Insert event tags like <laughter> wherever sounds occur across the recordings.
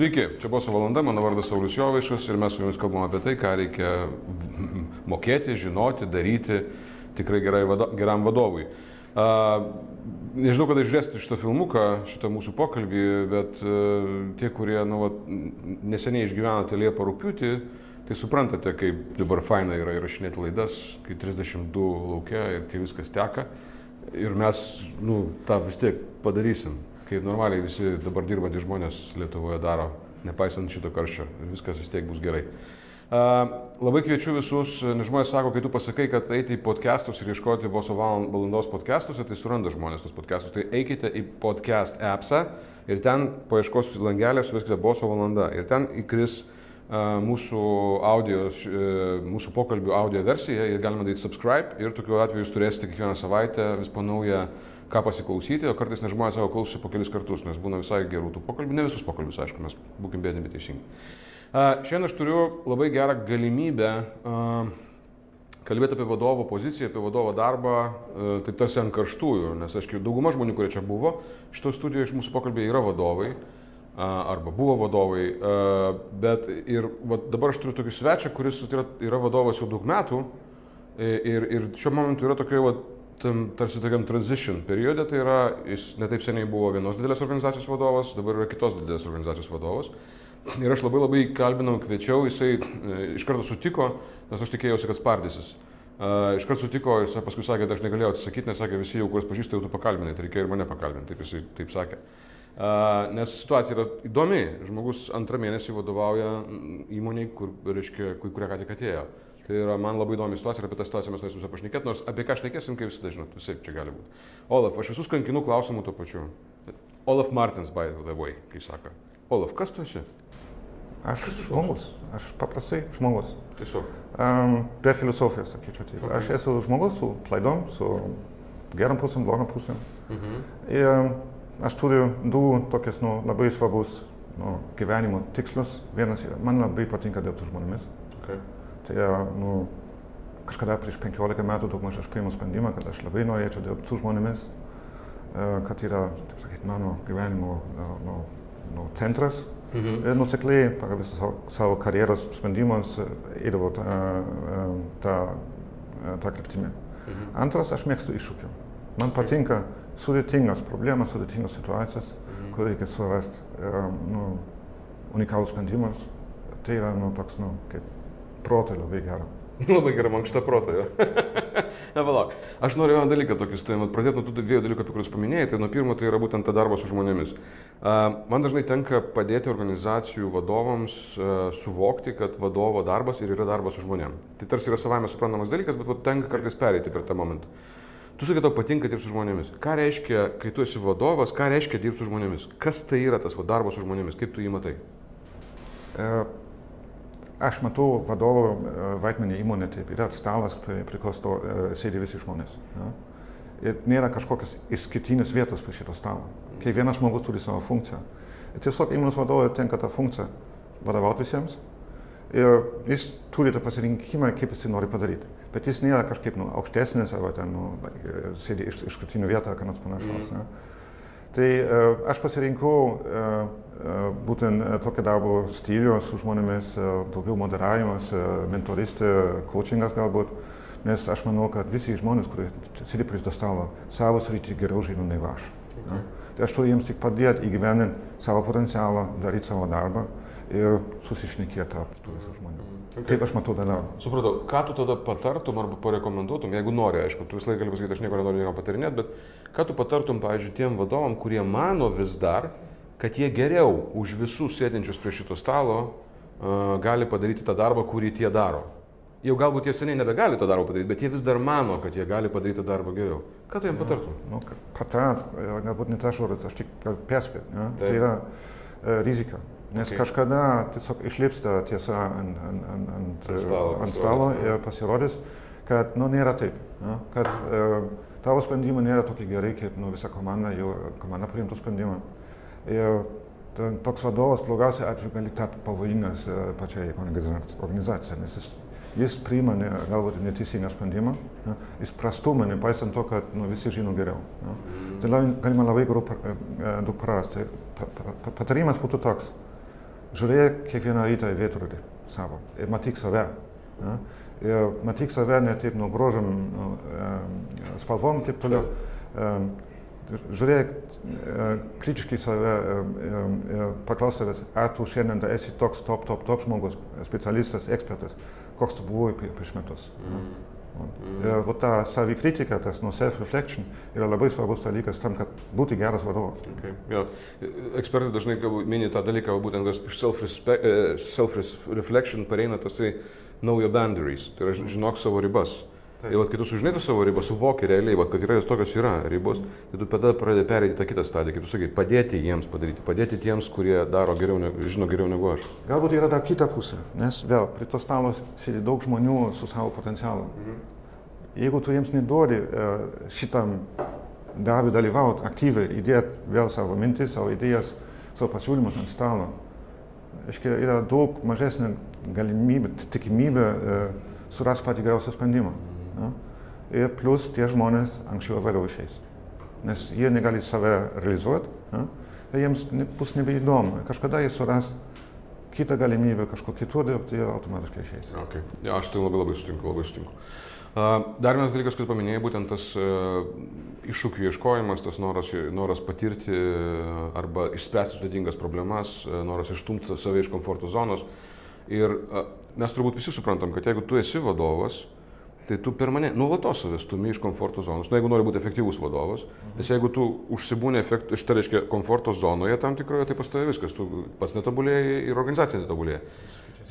Sveiki, čia Boso valanda, mano vardas Saulis Jovaišas ir mes su jumis kalbame apie tai, ką reikia <laughs> mokėti, žinoti, daryti tikrai gerai, vado, geram vadovui. Uh, nežinau, kada žiūrėsite šitą filmuką, šitą mūsų pokalbį, bet uh, tie, kurie nu, vat, neseniai išgyvenote Liepą rūpiutį, tai suprantate, kaip dabar faina yra įrašinėti laidas, kai 32 laukia ir kai viskas teka. Ir mes nu, tą vis tiek padarysim kaip normaliai visi dabar dirbantys žmonės Lietuvoje daro, nepaisant šito karščio. Viskas vis tiek bus gerai. Labai kviečiu visus, nes žmonės sako, kai tu pasakai, kad eiti į podcastus ir ieškoti boso valandos podcastuose, tai suranda žmonės tos podcastus. Tai eikite į podcast appsą ir ten paieškos langelę, suveskite boso valanda. Ir ten įkris mūsų, audio, uh, mūsų pokalbių audio versija ir galima daryti subscribe ir tokiu atveju jūs turėsite kiekvieną savaitę vis po naują ką pasiklausyti, o kartais net žmonės savo klausosi po kelis kartus, nes būna visai gerų tų pokalbių, ne visus pokalbius, aišku, mes būkim bėdami. Uh, šiandien aš turiu labai gerą galimybę kalbėti apie vadovo poziciją, apie vadovo darbą, uh, taip tarsi ant karštųjų, nes aišku, dauguma žmonių, kurie čia buvo, šito studijoje iš mūsų pokalbėje yra vadovai arba buvo vadovai, bet ir va, dabar aš turiu tokį svečią, kuris yra, yra vadovas jau daug metų ir, ir šiuo momentu yra tokioje tam tarsi tokiam transition periode, tai yra, jis netaip seniai buvo vienos didelės organizacijos vadovas, dabar yra kitos didelės organizacijos vadovas. Ir aš labai labai kalbinau, kviečiau, jisai e, iš karto sutiko, nes aš tikėjausi, kad spardysis. Uh, iš karto sutiko ir paskui sakė, kad aš negalėjau atsisakyti, nes sakė, visi jau, kuriuos pažįstu, jau tu pakalbinai, tai reikėjo ir mane pakalbinti, taip jisai taip sakė. Uh, nes situacija yra įdomi, žmogus antrą mėnesį vadovauja įmoniai, kur, reiškia, kuria ką tik atėjo. Tai yra man labai įdomi situacija ir apie tą situaciją mes norėsime pašnekėti, nors apie ką šnekėsim, kaip visada žinot, visai čia gali būti. Olaf, aš visus kankinu klausimų tuo pačiu. Olaf Martins, by the way, kai sako. Olaf, kas tu esi? Aš žmogus, aš paprastai žmogus. Tiesiog. Um, be filosofijos, sakyčiau. Taip. Okay. Aš esu žmogus su klaidom, su geram pusėm, blogam pusėm. Mhm. Ir aš turiu du tokias nu, labai svarbus nu, gyvenimo tikslus. Vienas yra, man labai patinka dirbti su žmonėmis. Okay. Tai nu, kažkada prieš 15 metų daugmaž aš priėmiau sprendimą, kad aš labai norėčiau dirbti su žmonėmis, kad yra, taip sakyti, mano gyvenimo nu, nu, centras. Mhm. Ir nusekliai pagal visą savo, savo karjeros sprendimus eidavau tą, tą, tą kryptimį. Mhm. Antras, aš mėgstu iššūkių. Man patinka sudėtingas problemas, sudėtingas situacijas, mhm. kur reikia surasti nu, unikalus sprendimus. Tai yra nu, toks, nu, kaip Proto labai gera. <laughs> Labai gerai, mankšta proto. <laughs> Na, palauk. Aš noriu vieną dalyką tokį su tavimi pradėti nuo tų dviejų dalykų, apie kuriuos paminėjai. Tai nuo pirmo tai yra būtent ta darbas su žmonėmis. Man dažnai tenka padėti organizacijų vadovams suvokti, kad vadovo darbas ir yra darbas su žmonėmis. Tai tarsi yra savame suprantamas dalykas, bet vat, tenka kartais pereiti per tą momentą. Tu sakai, tau patinka dirbti su žmonėmis. Ką reiškia, kai tu esi vadovas, ką reiškia dirbti su žmonėmis? Kas tai yra tas va, darbas su žmonėmis? Kaip tu jį matai? Uh aš matau vadovo vaidmenį įmonė, taip yra stalas, prie, prie ko sto, sėdi visi žmonės. Ja? Ir nėra kažkokios išskirtinės vietos prie šito stalo. Kiekvienas žmogus turi savo funkciją. Ir tiesiog įmonės vadovui tenka tą funkciją vadovauti visiems. Ir jis turi tą pasirinkimą, kaip jis tai nori padaryti. Bet jis nėra kažkaip nu, aukštesnis arba ten nu, sėdi iš, išskirtinių vietą, ką nors panašaus. Mm. Ne? Tai uh, aš pasirinkau uh, būtent tokio darbo stilių su žmonėmis, daugiau moderavimas, mentoristė, coachingas galbūt, nes aš manau, kad visi žmonės, kurie sėdi prie to stalo, savo sritį geriau žino nei aš. Okay. Tai aš turiu jiems tik padėti įgyveninti savo potencialą, daryti savo darbą ir susišnekėti tarp tų visų žmonių. Okay. Taip aš matau tą darbą. Supratau, ką tu tada patartum arba parekomenduotum, jeigu nori, aišku, tu visą laiką gali pasakyti, aš nieko nenoriu niekam patarinėti, bet ką tu patartum, pavyzdžiui, tiem vadovam, kurie mano vis dar, kad jie geriau už visus sėdinčius prie šito stalo uh, gali padaryti tą darbą, kurį tie daro. Jau galbūt jie seniai nebegali tą darbą padaryti, bet jie vis dar mano, kad jie gali padaryti tą darbą geriau. Ką tu jiems patartum? Nu, patart, galbūt ne tas žodis, aš tik perspėt. Ja? Tai yra uh, rizika. Nes okay. kažkada tiesiog išlips ta tiesa ant, ant, ant, ant, ant stalo, ant stalo ir pasirodys, kad nu, nėra taip. Ja? Kad uh, tavo sprendimai nėra tokie gerai, kaip nu, visa komanda, jau komanda priimtų sprendimą. Ir toks vadovas blogiausiai atveju gali tapti pavojingas e, pačiai organizacijai, nes jis, jis priima ne, galbūt neteisingą sprendimą, ne, jis prastumą, nepaisant to, kad nu, visi žino geriau. Ne. Tai galima labai e, daug prarasti. Patarimas būtų toks. Žiūrėk kiekvieną rytą į veidrodį savo ir matyk save. Ja? Ir matyk save ne taip nuo grožim, nu, e, spalvom, taip toliau. E, žiūrėk e, kritiškai save ir paklaus savęs, ar tu šiandien esi toks top, top, top žmogus, specialistas, ekspertas, koks tu buvai prieš metus. Mm. Mm. Ir va, ta savikritika, tas nu, self-reflection yra labai svarbus dalykas tam, kad būti geras vadovas. Okay. Ja. Ekspertai dažnai mini tą dalyką, būtent iš self-reflection pareina tasai know your boundaries, tai yra žinok savo ribas. Taip. Ir vat, kai tu sužinai savo ribą, suvoki realiai, vat, kad yra jos tokios yra ribos, tai tu tada pradedi perėti tą kitą stadiją, kaip tu sakai, padėti jiems padaryti, padėti tiems, kurie daro geriau, žino geriau negu aš. Galbūt yra dar kita pusė, nes vėl prie to stalo sėdi daug žmonių su savo potencialu. Mhm. Jeigu tu jiems neduodi šitam darbui dalyvauti aktyviai, įdėti vėl savo mintis, savo idėjas, savo pasiūlymus ant stalo, aiškiai, yra daug mažesnė galimybė, tikimybė surasti patį geriausią sprendimą. Ja? Ir plus tie žmonės anksčiau ar vėliau išeis. Nes jie negali save realizuoti, ja? jiems bus nebeįdomu. Kažkada jie suras kitą galimybę kažko kitur dirbti ir automatiškai išeis. Okay. Ja, aš tai labai labai sutinku, labai sutinku. Dar vienas dalykas, kurį paminėjai, būtent tas iššūkių ieškojimas, tas noras, noras patirti arba išspręsti sudėtingas problemas, noras išstumti save iš komforto zonos. Ir mes turbūt visi suprantam, kad jeigu tu esi vadovas, tai tu permanent, nuolatos save stumi iš komforto zonos. Na, jeigu nori būti efektyvus vadovas, nes jeigu tu užsibūni efekt, iš tai reiškia komforto zonoje tam tikroje, tai pas tave viskas, tu pats netobulėjai ir organizacija netobulėja.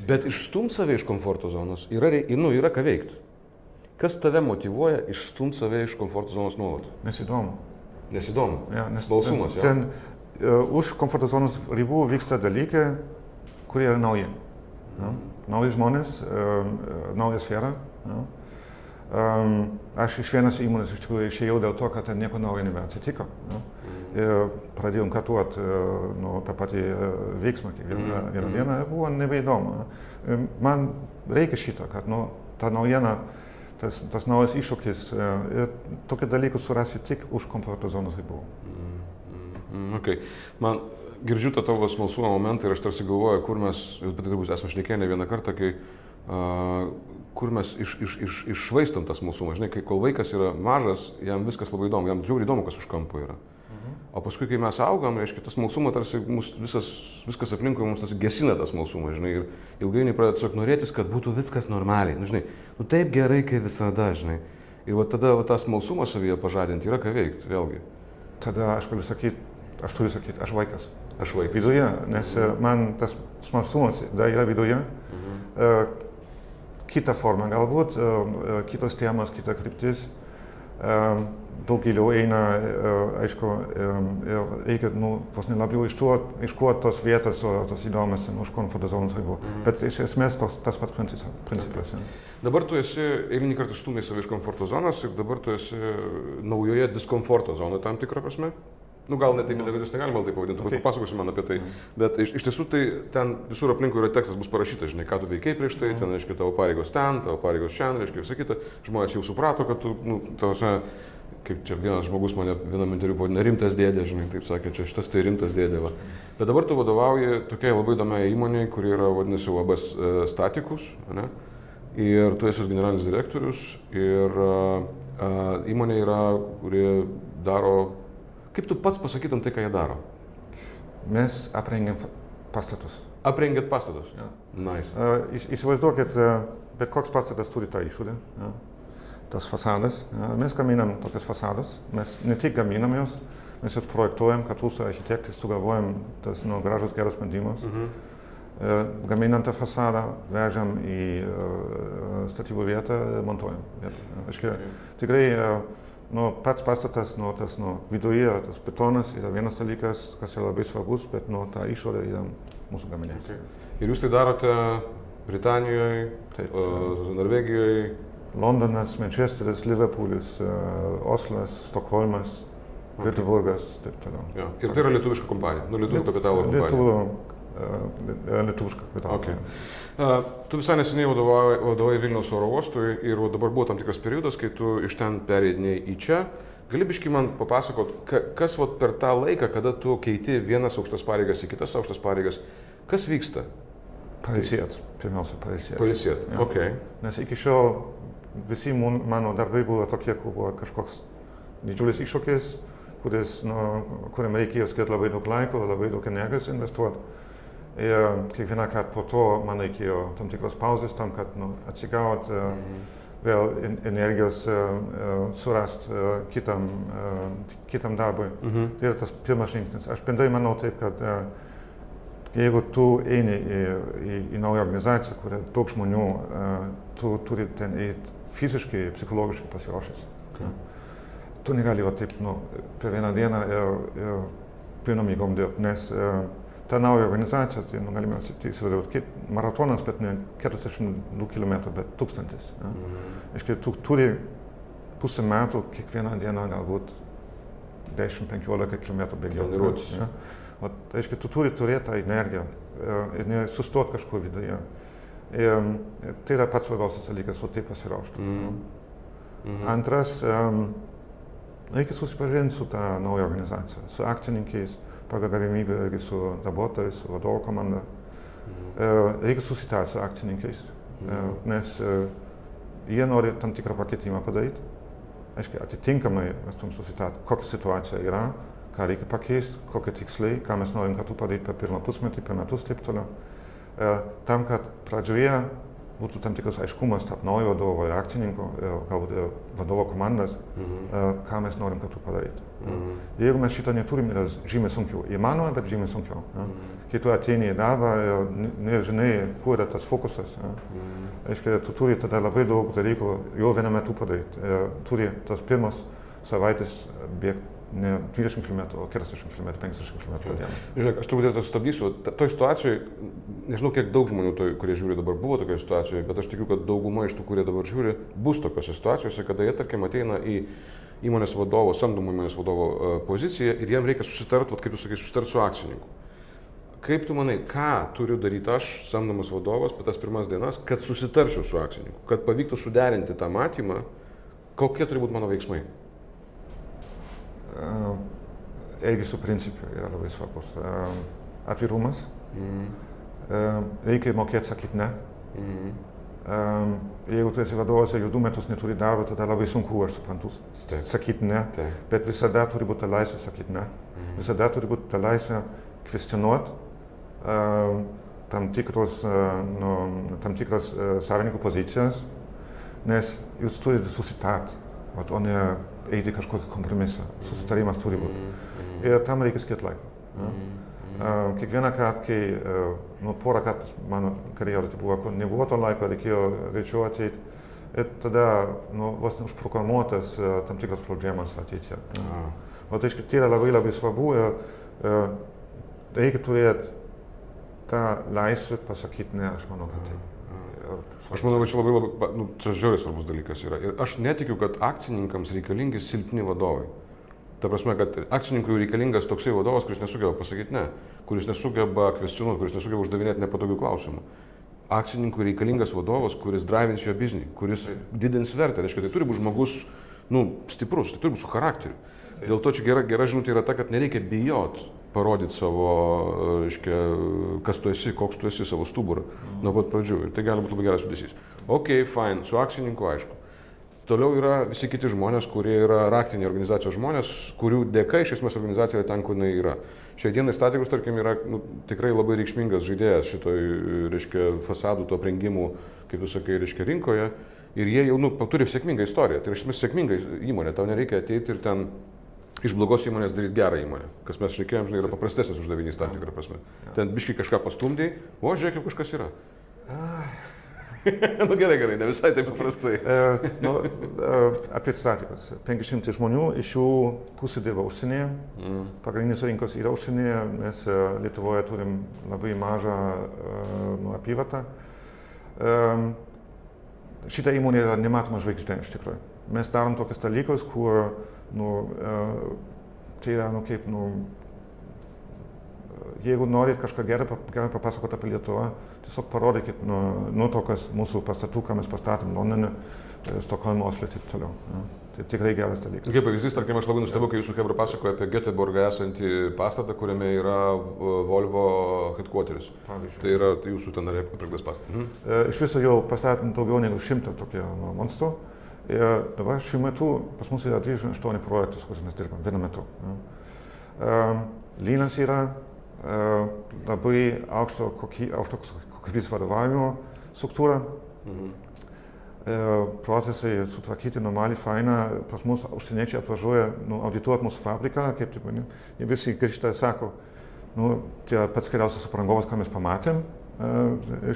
Bet išstumti save iš komforto zonos yra, nu, yra ką veikti. Kas tave motivuoja išstumti save iš komforto zonos nuolat? Nesidomu. Nesidomu. Ja, nes, Balsumas. Ten, ten uh, už komforto zonos ribų vyksta dalykai, kurie yra nauji. Ja? Nauji žmonės, uh, nauja sfera. Ja? Um, aš iš vienos įmonės iš tikrųjų išėjau dėl to, kad ten nieko naujo nebeatsitiko. Ja? Ir pradėjom katuoti uh, nu, tą patį uh, veiksmą kiekvieną mm -hmm. vieną dieną buvo nebeįdomu. Ja? Man reikia šito, kad nu, ta naujiena, tas, tas naujas iššūkis ir tokie dalykus surasi tik už komforto zonos ribų. Mm okay. Man girdžiu tą tavo smalsumo momentą ir aš tarsi galvoju, kur mes, apie tai turbūt esame šnekėję ne vieną kartą, kai uh, kur mes iš, iš, iš, iššvaistom tą smalsumą. Žinai, kai kol vaikas yra mažas, jam viskas labai įdomu, jam žiauriai įdomu, kas už kampo yra. Mhm. O paskui, kai mes augam, reiškia, tas smalsumas tarsi mus, visas, viskas aplinkui mums tas gesina tas smalsumas, žinai, ir ilgainiui pradeda tiesiog norėtis, kad būtų viskas normaliai. Nu, žinai, nu taip gerai, kaip visada, žinai. Ir va tada va, tą smalsumą savyje pažadinti yra ką veikti, vėlgi. Tada aš galiu sakyti, aš turiu sakyti, aš vaikas. Aš vaikas. Viduje, nes e, man tas smalsumas dar yra viduje. Mhm. Uh, kitą formą galbūt, e, e, kitos temos, kita kryptis. E, daug giliau eina, aišku, ir reikia nu, vos nelabiau iškuoti tos vietos, tos įdomios už komforto zonos ribų. Mhm. Bet iš esmės tos, tas pats principas. Ja. Dabar tu esi eilinį kartą stumai save iš komforto zonos ir dabar tu esi naujoje diskomforto zonoje tam tikrą prasme. Nu, gal net taip, bet jūs negalima taip pavadinti, okay. papasakosiu man apie tai. Bet iš, iš tiesų tai ten visur aplinkui yra tekstas, bus parašyta, žinai, ką tu veikai prieš tai, ten, aiškiai, tavo pareigos ten, tavo pareigos šiandien, aiškiai, visą kitą. Žmonės jau suprato, kad tu, nu, tavose, kaip čia vienas žmogus mane vienam interviu buvo, nerimtas dėdė, žinai, taip sakė, čia šitas tai rimtas dėdė. Va. Bet dabar tu vadovauji tokiai labai įdomiai įmoniai, kuri yra, vadinasi, UAB e, statikus, ne? ir tu esi generalinis direktorius ir uh, įmonė yra, kuri daro Kaip tu pats pasakytum tai, ką jie daro? Mes aprengiam pastatus. Aprengėt pastatus? Ja. Nice. Uh, įsivaizduokit, uh, bet koks pastatas turi tą išorę. Ja. Tas fasadas. Ja. Mes gaminam tokias fasadas. Mes ne tik gaminam juos, mes juos projektuojam, kartu su architektais sugalvojam tas nu, gražus geras sprendimas. Mhm. Uh, gaminam tą fasadą, vežam į statybų vietą, montuojam. Vietą. Aiškiai, tikrai nu, pats pastatas, nu, tas nu, viduje, tas betonas yra vienas dalykas, kas yra labai svarbus, bet nu, ta išorė yra mūsų gaminiai. Okay. Ir jūs tai darote Britanijoje, Taip, uh, Norvegijoje? Londonas, Manchesteris, Liverpoolis, uh, Oslas, Stokholmas, okay. Göteborgas, taip toliau. Ja. Ir tai yra lietuviška kompanija, nu, lietuvių kapitalo kompanija. Lietuvių, uh, lietuviška kapitalo okay. kompanija. Tu visai neseniai vadovai, vadovai Vilniaus oro uostui ir dabar buvo tam tikras periodas, kai tu iš ten perėdinėjai į čia. Gali biškai man papasakot, kas vat, per tą laiką, kada tu keiti vienas aukštas pareigas į kitas aukštas pareigas, Kas vyksta? Pailsėt, pirmiausia, pailsėt. Pailsėt, Jo. ok. Nes iki šiol visi mano darbai buvo tokie, kur buvo kažkoks didžiulis iššūkis, kuris, nu, kuriam reikėjo skirti labai daug laiko, labai daug energijos investuoti. Ir kiekvieną kartą po to man reikėjo tam tikros pauzės tam, kad nu, atsigauti, Mhm. vėl en- energijos kitam, e, kitam darbui. Mhm. Tai yra tas pirmas žingsnis. Aš bendrai manau taip, kad e, jeigu tu eini į, į, į naują organizaciją, kur yra daug žmonių, e, tu turi ten eiti fiziškai, psichologiškai pasiruošęs. Okay. Tu negali va taip nu, per vieną dieną ir, ir pilnom jėgom dirbti, nes e, ta nauja organizacija, tai nu, galime tai įsivaizduoti, kaip maratonas, bet ne 42 km, bet tūkstantis. Ja. Mhm. Reiškia, tu turi pusę metų kiekvieną dieną galbūt 10-15 km bėgioti. Ja. O, tai reiškia, tu turi turėti tą energiją e, ir nesustoti kažkur viduje. Ir tai yra pats svarbiausias dalykas, o taip pasiruošti. Mhm. Mhm. Antras, um, reikia susipažinti su tą naują organizaciją, su akcininkais, pagal galimybę irgi su darbuotojais, su vadovo komanda. Mhm. E, reikia susitarti su akcininkais, e, Mhm. nes e, jie nori tam tikrą pakeitimą padaryti. Aiškiai, atitinkamai mes turim susitarti, kokia situacija yra, ką reikia pakeisti, kokie tikslai, ką mes norim kartu padaryti per pirmą pusmetį, per metus taip toliau. Tam, kad pradžioje būtų tam tikras aiškumas tarp naujo vadovo ir akcininko, ir galbūt ir vadovo komandas, Mhm. e, ką mes norim kartu padaryti. Mhm. Jeigu mes šito neturim, yra žymiai sunkiau. Įmanoma, bet žymiai sunkiau. Ja. Mhm. Kai tu ateini į darbą ir ne- nežinai, kur yra tas fokusas. Ja. Mhm. Aiškiai, tu turi tada labai daug dalykų jau vienu metu padaryti. Ir turi tas pirmas savaitės bėgti ne 20 km, o 40 km, 50 km per dieną. Žiūrėk, aš truputį tą stabdysiu. Ta- Toj situacijoje, nežinau, kiek daug žmonių, toj, kurie žiūri dabar, buvo tokioje situacijoje, bet aš tikiu, kad dauguma iš tų, kurie dabar žiūri, bus tokiose situacijose, kada jie, tarkim, ateina į įmonės vadovo, samdomų įmonės vadovo e, poziciją ir jiem reikia susitarti, vat, kaip tu sakai, susitarti su akcininku. Kaip tu manai, ką turiu daryti aš, samdomas vadovas, per tas pirmas dienas, kad susitarčiau su akcininku, kad pavyktų suderinti tą matymą, kokie turi būti mano veiksmai? Elgesio principai yra labai svarbus. E, Atvirumas. Mhm. E, Reikia mokėti sakyti ne. Mhm. Um, jeigu tu esi vadovas ir jau du metus neturi darbo, tada labai sunku, aš suprantu, sakyti ne, Taip. bet visada turi būti ta laisvė sakyti ne. Mhm. Visada turi būti ta laisvė kvestionuoti um, tam, tikros, uh, nu, tam tikras uh, savininkų pozicijas, nes jūs turite susitarti, o ne eiti kažkokį kompromisą. Susitarimas turi būti. Ir tam reikia skirti laiko. Ja? Mhm. Kiekvieną kartą, kai, nu, porą kartų mano karjeroje tai buvo, kur nebuvo to laiko, reikėjo greičiau ateiti. Ir tada, nu, vos neužprogramuotas tam tikras problemas ateityje. A. O tai, reiškia, tai yra labai labai svarbu ir reikia turėti tą laisvę pasakyti ne, aš manau, kad taip. Aš manau, čia labai, labai, ba- nu, čia žiauriai svarbus dalykas yra. Ir aš netikiu, kad akcininkams reikalingi silpni vadovai. Ta prasme, kad akcininkui reikalingas toksai vadovas, kuris nesugeba pasakyti ne, kuris nesugeba kvestionuoti, kuris nesugeba uždavinėti nepatogių klausimų. Akcininkui reikalingas vadovas, kuris drivins jo biznį, kuris didins vertę. Reiškia, tai turi būti žmogus, nu, stiprus, tai turi būti su charakteriu. Dėl to čia gera, gera žinutė yra ta, kad nereikia bijot parodyti savo, reiškia, kas tu esi, koks tu esi, savo stuburą nuo pat pradžių. Ir tai gali būti labai geras judesys. Ok, fine, su akcininku aišku. Toliau yra visi kiti žmonės, kurie yra raktiniai organizacijos žmonės, kurių dėka iš esmės organizacija yra ten, kur jinai yra. Šiai dienai statikus, tarkim, yra nu, tikrai labai reikšmingas žaidėjas šitoj, reiškia, fasadų, to aprengimų, kaip tu sakai, reiškia, rinkoje. Ir jie jau nu, turi sėkmingą istoriją. Tai yra iš esmės sėkminga įmonė. Tau nereikia ateiti ir ten iš blogos įmonės daryti gerą įmonę. Kas mes šnekėjom, žinai, yra paprastesnis uždavinys tam tikrą prasme. Ten biškai kažką pastumdai, o žiūrėk, kaip kažkas yra. <laughs> nu gerai, gerai, ne visai taip paprastai. E, nu, e, apie statikus. 500 žmonių, iš jų pusė dirba užsienyje. Mm. Pagrindinis rinkos yra užsienyje, mes e, Lietuvoje turim labai mažą e, nu, apyvartą. E, šita įmonė yra nematoma žvaigždė iš tikrųjų. Mes darom tokius dalykus, kur nu, e, tai yra nu, kaip, nu, jeigu norit kažką gerą, pap- gerai papasakoti apie Lietuvą, tiesiog parodykit nu, nuotraukas mūsų pastatų, ką mes pastatėm Londone, e, Stokholmo, Oslo ir taip toliau. Ja. Tai tikrai geras dalykas. Kaip pavyzdys, tarkim, aš labai nustebau, kai jūsų Hebra pasakoja apie Göteborgą esantį pastatą, kuriame yra Volvo headquarteris. Pavyzdžiui. Tai yra tai jūsų ten aprėktas pastatas. Mhm. E, iš viso jau pastatėm daugiau negu šimtą tokių nu, monstrų. Ir dabar šiuo metu pas mus yra 38 projektus, kuriuos mes dirbam vienu metu. Um, Lynas yra uh, labai aukšto kokybės vadovavimo struktūra. Mhm. Procesai sutvarkyti normaliai, faina, pas mus užsieniečiai atvažiuoja nu, audituoti mūsų fabriką, kaip taip, jie visi grįžta ir sako, nu, tie pats geriausias aprangovas, ką mes pamatėm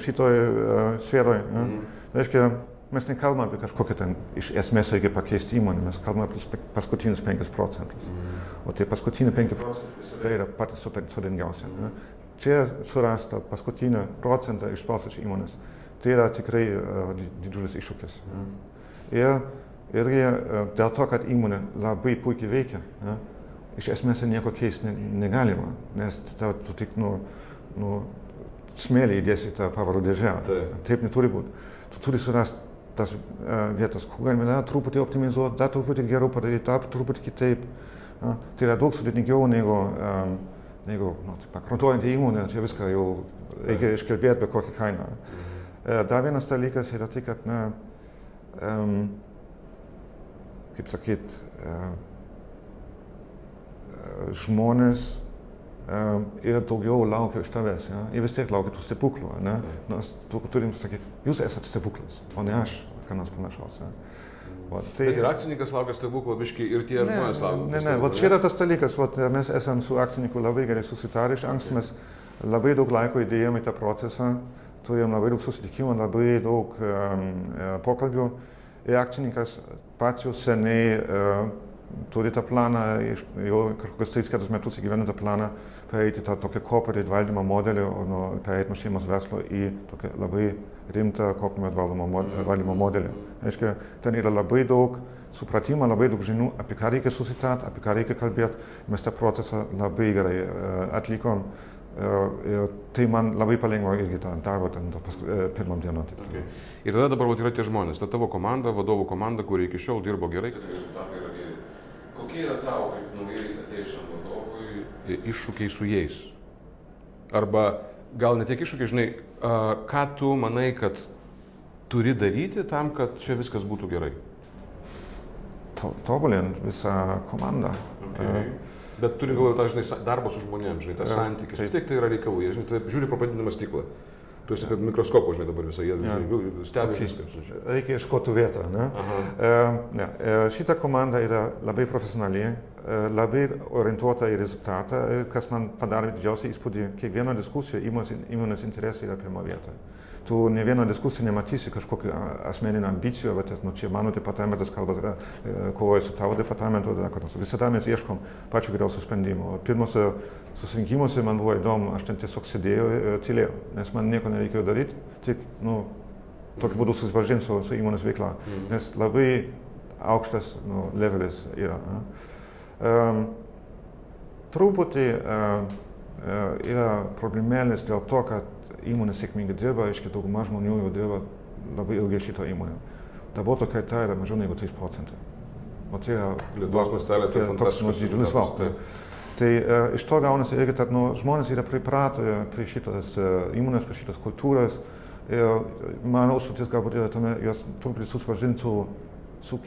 šitoj uh, sferoje. Mhm. Reiškia, mes nekalbame apie kažkokią ten iš esmės reikia pakeisti įmonę, mes kalbame apie paskutinius 5 procentus. Mm. O tie paskutiniai 5 procentai visada yra patys sudėtingiausi. Mm. Čia surasta paskutinį procentą iš tos įmonės. Tai yra tikrai uh, didžiulis iššūkis. Mm. Ir, ir uh, dėl to, kad įmonė labai puikiai veikia, ja, iš esmės nieko keisti ne, negalima, nes ta, tu tik nu, nu, smėlį įdėsi tą pavarų dėžę. Taip. Taip neturi būti. Tu turi surasti tas vietas, kur galime dar truputį optimizuoti, dar truputį geriau padaryti, dar truputį kitaip. Tai yra daug sudėtingiau negu, um, negu nu, tai bankrutuojant įmonę, čia viską jau reikia iškalbėti be kokią kainą. Uh, dar vienas dalykas yra tai, kad, na, um, kaip sakyt, uh, žmonės ir daugiau laukia iš tavęs. Ja? Ir vis tiek laukia tų stebuklų. Ne? Nes tu turim pasakyti, jūs esate stebuklas, o ne aš, ką nors panašaus. Ja? O, tai... Bet ir akcininkas laukia stebuklų, biškai, ir tie ne, žmonės laukia. Ne, ne, ne, čia yra tas dalykas, vat, mes esame su akcininku labai gerai susitarę iš anksto, mes labai daug laiko įdėjome į tą procesą, turėjom labai daug susitikimų, labai daug um, pokalbių. Ir akcininkas pats jau seniai uh, turi tą planą, jau kažkokius 3-4 metus įgyvena tą planą, pereiti tą tokią corporate valdymo modelį, o nuo pereiti nuo šeimos verslo į tokią labai rimtą corporate valdymo, valdymo modelį. Aiškia, ten yra labai daug supratimo, labai daug žinių, apie ką reikia susitart, apie ką reikia kalbėti. Mes tą procesą labai gerai atlikom. Ir tai man labai palengvino irgi tą darbą ten pirmam dieną. Okay. Ir tada dabar yra tie žmonės, ta tavo komanda, vadovų komanda, kuri iki šiol dirbo gerai. Kokie yra tavo kaip naujai atėjusiam vadovui iššūkiai su jais? Arba gal ne tiek iššūkiai, žinai, ką tu manai, kad turi daryti tam, kad čia viskas būtų gerai? Tobulint visą komandą. Okay. Bet turi galvoje žinai, darbą su žmonėmis, žinai, tas santykis. Vis tiek tai yra reikalų, jie, žinai, tai žiūri pro padidinamą stiklą. Tu esi kaip mikroskopo, žinai, dabar visą, jie ja. stebi viską. Reikia ieškoti vietą. Ne? E, ne. Šita komanda yra labai profesionali, e, labai orientuota į rezultatą, kas man padarė didžiausią įspūdį. Kiekviena diskusija įmonės interesai yra pirmo vietoje tu ne vieną diskusiją nematysi kažkokių asmeninių ambicijų, bet nu, čia mano departamentas kalba, kovoja su tavo departamentu, visada mes ieškom pačių geriausių sprendimų. Pirmose susirinkimuose man buvo įdomu, aš ten tiesiog sėdėjau ir tylėjau, nes man nieko nereikėjo daryti, tik, nu, tokiu būdu susipažinti su, su įmonės veikla, mm. nes labai aukštas nu, levelis yra. Um, truputį uh, yra problemėlis dėl to, kad įmonė sėkmingai dirba, aiškiai dauguma žmonių jau dirba labai ilgai šito įmonė. Darbuotojų kaita yra mažiau negu 3 procentai. O tai yra Lietuvos mastelė, tai nu, didžiulis val. Tai, uh, iš to gaunasi irgi, kad nu, žmonės yra pripratę prie šitos uh, įmonės, prie šitos kultūros. Ir mano užduotis galbūt yra tame, jos truputį susipažinti su, su,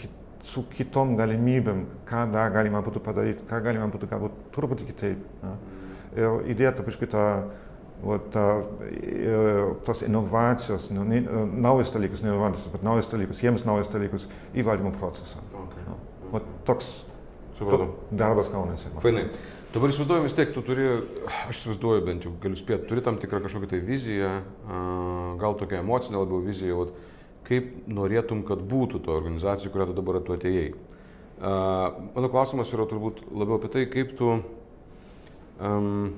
su kitom galimybėm, ką dar galima būtų padaryti, ką galima būtų galbūt truputį kitaip. Ja. Ir įdėti biškai tą Vat, tas inovacijos, nu, ne, naujas dalykas, ne inovacijos, bet naujas dalykas, jiems naujas dalykas į valdymo procesą. Okay. Nu, vat, toks Supratau. darbas kaunasi. Fainai. Dabar įsivaizduoju vis tiek, tu turi, aš įsivaizduoju bent jau, galiu spėti, turi tam tikrą kažkokią tai viziją, gal tokią emocinę labiau viziją, vat, kaip norėtum, kad būtų to organizacija, kurią tu dabar tu atėjai. Mano klausimas yra turbūt labiau apie tai, kaip tu um,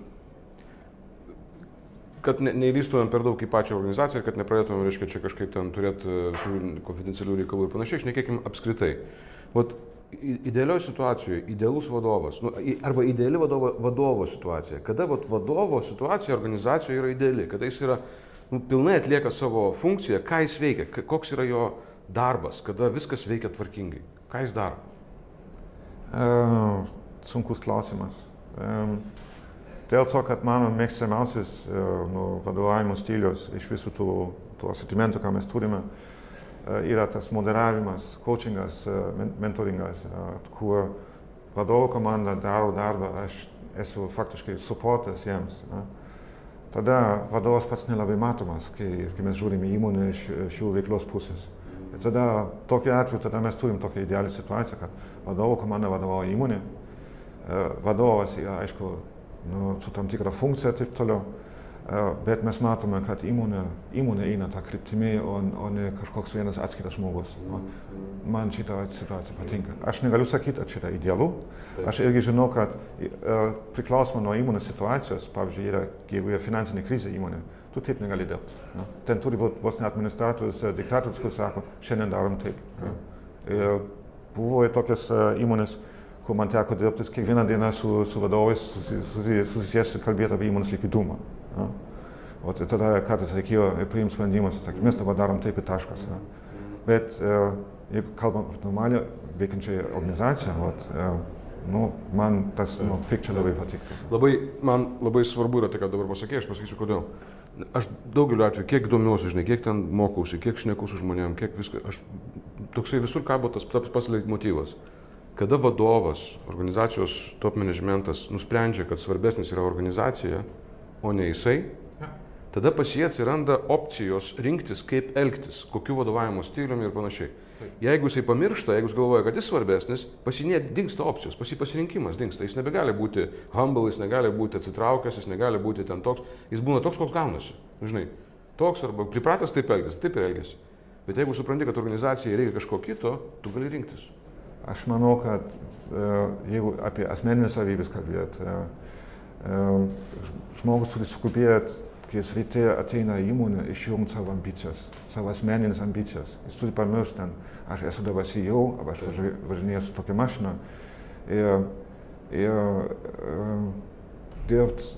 kad ne, neįlystumėm per daug į pačią organizaciją ir kad nepradėtumėm, reiškia, čia kažkaip ten turėti e, visų konfidencialių reikalų ir panašiai, šnekėkim apskritai. Vat, idealioje situacijoje, idealus vadovas, nu, arba ideali vadovo, vadovo situacija, kada vat, vadovo situacija organizacijoje yra ideali, kada jis yra nu, pilnai atlieka savo funkciją, ką jis veikia, koks yra jo darbas, kada viskas veikia tvarkingai, ką jis daro. Uh, sunkus klausimas. Um, dėl to, kad mano mėgstamiausias uh, nu, vadovavimo stilius iš visų tų, tų asortimentų, ką mes turime, uh, yra tas moderavimas, coachingas, uh, mentoringas, kur vadovo komanda daro darbą, aš esu faktiškai suportas jiems. Na. Tada vadovas pats nelabai matomas, kai, kai mes žiūrime įmonę iš šių veiklos pusės. Ir tada tokiu atveju tada mes turim tokią idealią situaciją, kad vadovo komanda vadovauja įmonė, vadovas yra, aišku, nu, su tam tikra funkcija ir taip toliau, bet mes matome, kad įmonė, įmonė eina tą kryptimį, o, o ne kažkoks vienas atskiras žmogus. Man šitą situaciją patinka. Aš negaliu sakyti, ar čia yra idealu. Aš irgi žinau, kad priklausomai nuo įmonės situacijos, pavyzdžiui, yra, jeigu yra finansinė krizė įmonė, tu taip negali dirbti. Ja. Ten turi būti vos ne administratorius, diktatorius, kuris sako, šiandien darom taip. Ir buvo ir tokias įmonės, kur man teko dirbti kiekvieną dieną su, su vadovais, susijęs ir kalbėti apie įmonės likvidumą. Ja. O tada kartais reikėjo priimti sprendimus sakyti, mes dabar darom taip ir taškas. Ja. Bet jeigu kalbam apie normalią veikiančią organizaciją, vat, nu, man tas nu, picture labai patiktų. Labai, man labai svarbu yra tai, ką dabar pasakė, aš pasakysiu kodėl. Aš daugeliu atveju, kiek domiuosi, žinai, kiek ten mokausi, kiek šneku su žmonėm, kiek viską, aš toksai visur kabo tas pats motyvas. Kada vadovas, organizacijos top managementas nusprendžia, kad svarbesnis yra organizacija, o ne jisai, tada pas jie atsiranda opcijos rinktis, kaip elgtis, kokiu vadovavimo stiliumi ir panašiai. Jeigu jisai pamiršta, jeigu jis galvoja, kad jis svarbesnis, pasinė dingsta opcijos, pasi pasirinkimas dingsta. Jis nebegali būti humble, jis negali būti atsitraukęs, jis negali būti ten toks, jis būna toks, koks gaunasi. Žinai, toks arba pripratęs taip elgtis, taip ir elgesi. Bet jeigu supranti, kad organizacijai reikia kažko kito, tu gali rinktis. Aš manau, kad jeigu apie asmeninės savybės kalbėt, žmogus turi skubėti, kai ryte ateina į įmonę, išjungti savo ambicijas, savo asmeninės ambicijas. Jis turi pamiršti, ten, aš esu dabar CEO, arba aš važinėju su tokia mašina. Ir, ir dirbti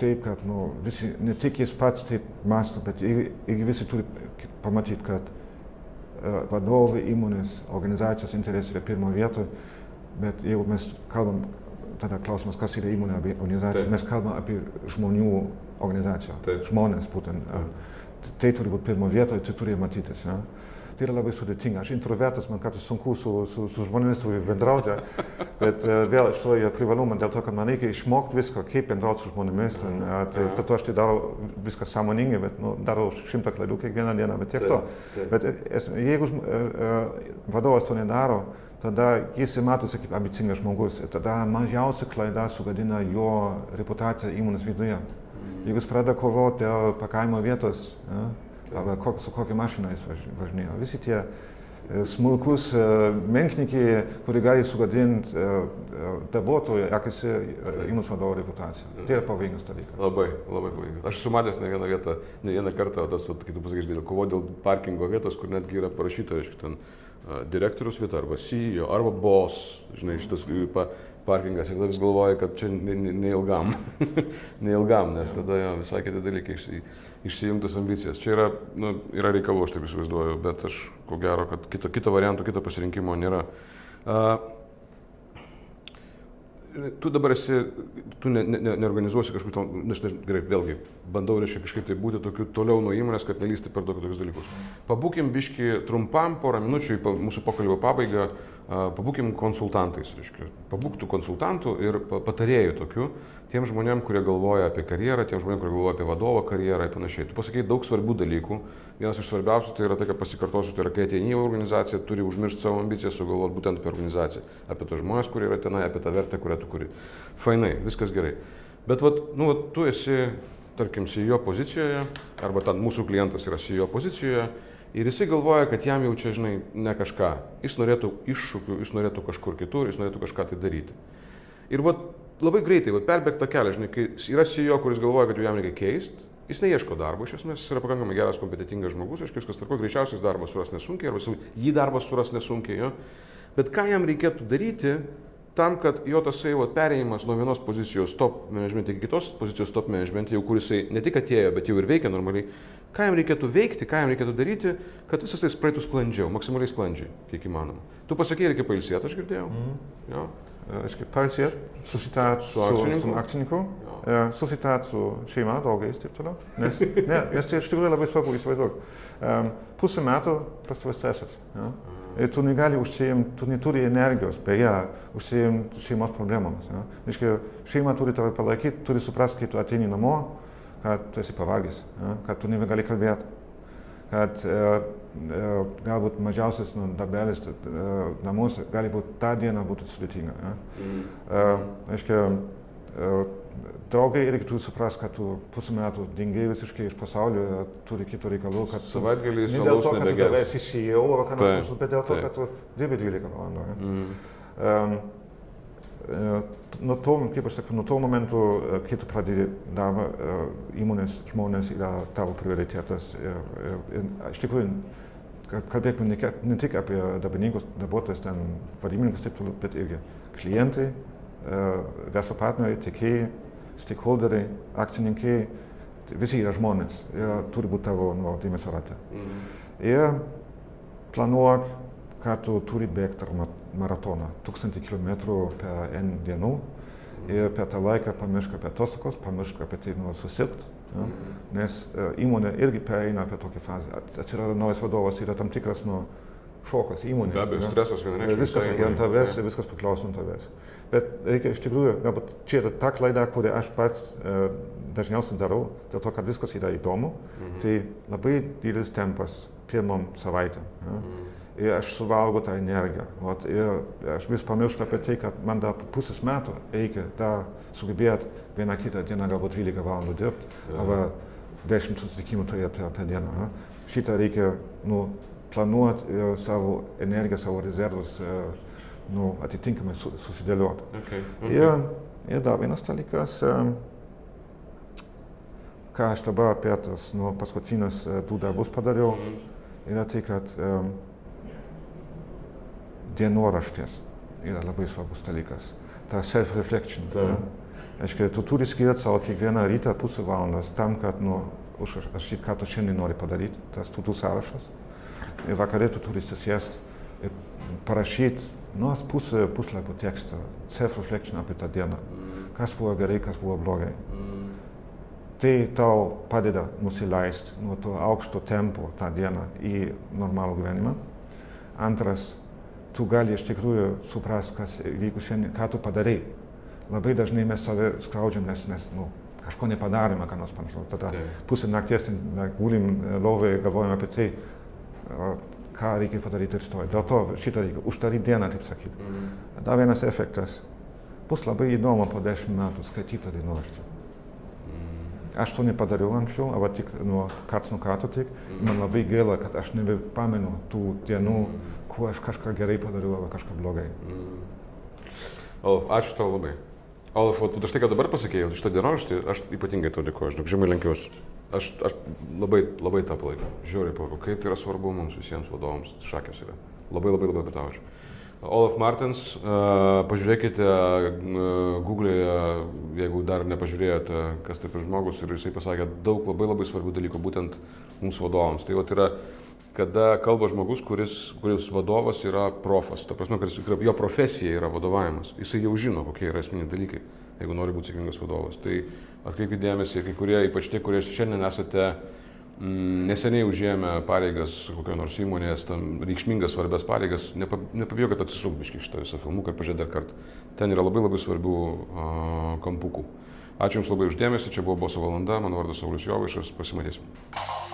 taip, kad nu, visi, ne tik jis pats taip masto, bet ir, ir visi turi pamatyti, kad vadovai įmonės, organizacijos interesai yra pirmo vietoje, bet jeigu mes kalbam, tada klausimas, kas yra įmonė arba organizacija, Taip. mes kalbam apie žmonių organizaciją, Taip. žmonės būtent. Uh, tai turi būti pirmo vietoje, tai turi matytis. Ja? Tai yra labai sudėtinga. Aš introvertas, man kartais sunku su, su, su žmonėmis bendrauti, bet uh, vėl iš to yra privalumą dėl to, kad man reikia išmokti viską, kaip bendrauti su žmonėmis. Ten, uh, tai, tad aš tai darau viską sąmoningai, bet nu, darau šimtą klaidų kiekvieną dieną, bet tiek to. Bet es, jeigu uh, uh, vadovas to nedaro, tada jis matosi kaip ambicingas žmogus ir tada mažiausia klaida sugadina jo reputaciją įmonės viduje. Jeigu jis pradeda kovoti dėl pakavimo vietos, ja, arba kok, su kokia mašina jis važinėjo. Visi tie smulkus menknikiai, kurie gali sugadinti darbuotojų akise įmonės vadovo reputaciją. Tai yra pavojingas dalykas. Labai, labai pavojingas. Aš sumatęs ne vieną vietą, ne vieną kartą, tas, kaip tu pasakysi, kovo dėl parkingo vietos, kur netgi yra parašyta, reiškia, ten direktorius vieta arba CEO arba boss, žinai, šitas pa, parkingas ir tada vis galvoja, kad čia neilgam, ne neilgam, <laughs> nes tada jo, visai kiti dalykai išsi, išsijungtas ambicijas. Čia yra, nu, yra reikalų, aš taip įsivaizduoju, bet aš ko gero, kad kito, kito varianto, kito pasirinkimo nėra. Uh, tu dabar esi, tu ne, ne, neorganizuosi kažkokių, nu, aš nežinau, gerai, vėlgi, bandau, reiškia, kažkaip tai būti tokiu toliau nuo įmonės, kad nelysti per daug tokius dalykus. Pabūkim biški trumpam, porą minučių į mūsų pokalbio pabaigą, pabūkim konsultantais, reiškia, pabūktų konsultantų ir patarėjų tokių, tiem žmonėm, kurie galvoja apie karjerą, tiem žmonėm, kurie galvoja apie vadovo karjerą ir panašiai. Tu pasakei daug svarbių dalykų. Vienas iš svarbiausių tai yra tai, kad pasikartosiu, tai yra, kai ateini į organizaciją, turi užmiršti savo ambiciją, sugalvoti būtent apie organizaciją, apie tos žmonės, kurie yra tenai, apie tą vertę, kurią tu kuri. Fainai, viskas gerai. Bet vat, nu, vat, tu esi, tarkim, CEO pozicijoje, arba ten mūsų klientas yra CEO pozicijoje ir jisai galvoja, kad jam jau čia, žinai, ne kažką. Jis norėtų iššūkių, jis norėtų kažkur kitur, jis norėtų kažką tai daryti. Ir vat, labai greitai, vat, perbėgta kelią, žinai, kai yra CEO, kuris galvoja, kad jau jam reikia keisti, Jis neieško darbo, iš esmės jis yra pakankamai geras, kompetitingas žmogus, aišku, viskas tvarko, greičiausias darbas suras nesunkiai, arba jį darbas suras nesunkiai, jo. Bet ką jam reikėtų daryti, tam, kad jo tasai vat, perėjimas nuo vienos pozicijos top management iki kitos pozicijos top management, jau kur jisai ne tik atėjo, bet jau ir veikia normaliai, ką jam reikėtų veikti, ką jam reikėtų daryti, kad visas tai praeitų sklandžiau, maksimaliai sklandžiai, kiek įmanoma. Tu pasakėjai, reikia pailsėti, aš girdėjau. Mm. Jo. Reiškia, pailsėti, susitart su, akcininku? su akcininku, e, susitart su šeima, draugais ir taip toliau. Nes, ne, nes tai iš tikrųjų labai svarbu įsivaizduok. Um, pusę metų pas tavęs stresas. Ja? Ir tu negali užsiimti, tu neturi energijos, beje, užsiimti šeimos problemomis. Ja? Reiškia, šeima turi tave palaikyti, turi suprasti, kai tu ateini namo, kad tu esi pavargęs, ja? kad tu nebegali kalbėti, kad e, e, galbūt mažiausias nu, darbelis e, namuose gali būti tą dieną būtų sudėtinga. Reiškia, e, draugai irgi turi suprasti, kad tu pusę metų dingai visiškai iš pasaulio, turi kitų reikalų, kad... Savaitgalį ne dėl to, kad tu tavęs įsijau, ar ką nors, bet dėl to, kad tu dirbi 12 valandų. Mm. Um, nuo to, kaip aš sakau, nuo to momentu, kai tu pradedi darbą, įmonės žmonės yra tavo prioritetas. Ir, ir, ir iš tikrųjų, kalbėkime ne, ne tik apie darbininkus, darbuotojus, ten vadybininkus, taip toliau, bet irgi klientai, verslo partneriai, tiekėjai, stakeholderiai, akcininkai, tai visi yra žmonės ir turi būti tavo nu, dėmesio rate. Mhm. Ir planuok, ką tu turi bėgti ar maratoną. Tūkstantį kilometrų per N dienų ir per tą laiką pamiršk apie atostogos, pamiršk apie tai nu, susirgt. Ja? Nes uh, įmonė irgi pereina apie tokią fazę. Atsirado naujas vadovas, yra tam tikras nu, šokas įmonė. Be abejo, stresas vienareikšmiškai. Viskas yra ant tavęs ir viskas priklauso nuo tavęs. Bet reikia iš tikrųjų, galbūt čia yra ta klaida, kurią aš pats e, dažniausiai darau, dėl to, kad viskas yra įdomu, mhm. tai labai didelis tempas pirmom savaitėm. Ja? Mhm. Ir aš suvalgau tą energiją. Vat, ir aš vis pamirštu apie tai, kad man dar pusės metų reikia dar sugebėti vieną kitą dieną galbūt 12 valandų dirbti, arba 10 susitikimų turėti per, per dieną. Ja? Šitą reikia nu, planuoti savo energiją, savo rezervus. Uh, nu, atitinkamai su, susidėlioti. Okay, okay. Ir, ir dar vienas dalykas, ką aš dabar apie tas nu, paskutinius du darbus padariau, -hmm. yra tai, kad um, dienoraštis yra labai svarbus dalykas. Ta self-reflection. Ja. Aiškiai, tu turi skirti savo kiekvieną rytą pusę valandos tam, kad nu, užrašyti, ką tu šiandien nori padaryti, tas tutų sąrašas. Ir vakarė tu turi susėsti ir parašyti nors pusę puslapio teksto, self-reflection apie tą dieną. Kas buvo gerai, kas buvo blogai. Tai tau padeda nusileisti nuo to aukšto tempo tą dieną į normalų gyvenimą. Antras, tu gali iš tikrųjų suprasti, kas vyko šiandien, ką tu padarai. Labai dažnai mes save skriaudžiam, nes mes nu, kažko nepadarėme, ką nors panašaus. Tada pusę nakties gulim lovoje, galvojame apie tai, ką reikia padaryti rytoj. Dėl to šitą reikia uždaryti dieną, taip sakyti. Mm. Dar vienas efektas. Bus labai įdomu po dešimt metų skaityti dienoraštį. Mm. Aš to nepadariau anksčiau, arba tik nuo kats nuo karto tik. Mm. Man labai gaila, kad aš nebepamenu tų dienų, mm. Kuo aš kažką gerai padariau, arba kažką blogai. Mm. Olaf, ačiū tau labai. Olaf, tu štai ką dabar pasakėjau, šitą dienoraštį, aš ypatingai tau dėkoju, aš žemai lenkiausi. Aš, aš labai, labai tą palaikau, žiauriai palaikau, kaip tai yra svarbu mums visiems vadovams, šakės yra. Labai labai labai tau ačiū. Olaf Martins, pažiūrėkite Google'e, jeigu dar nepažiūrėjote, kas tai per žmogus ir jisai pasakė daug labai labai svarbių dalykų būtent mums vadovams. Tai yra, kada kalba žmogus, kuris, kuris vadovas yra profas, ta prasme, kad jo profesija yra vadovavimas, jisai jau žino, kokie yra esminiai dalykai, jeigu nori būti sėkmingas vadovas. Tai atkreipkite dėmesį, kai kurie, ypač tie, kurie šiandien esate mm, neseniai užėmę pareigas kokio nors įmonės, tam reikšmingas svarbės pareigas, nepa, nepabijokit atsisukti iš šito viso filmuką ir pažiūrėti dar kartą. Ten yra labai labai svarbių uh, kampukų. Ačiū Jums labai uždėmesi, čia buvo Boso valanda, mano vardas Saulis Jovaišas, pasimatysim.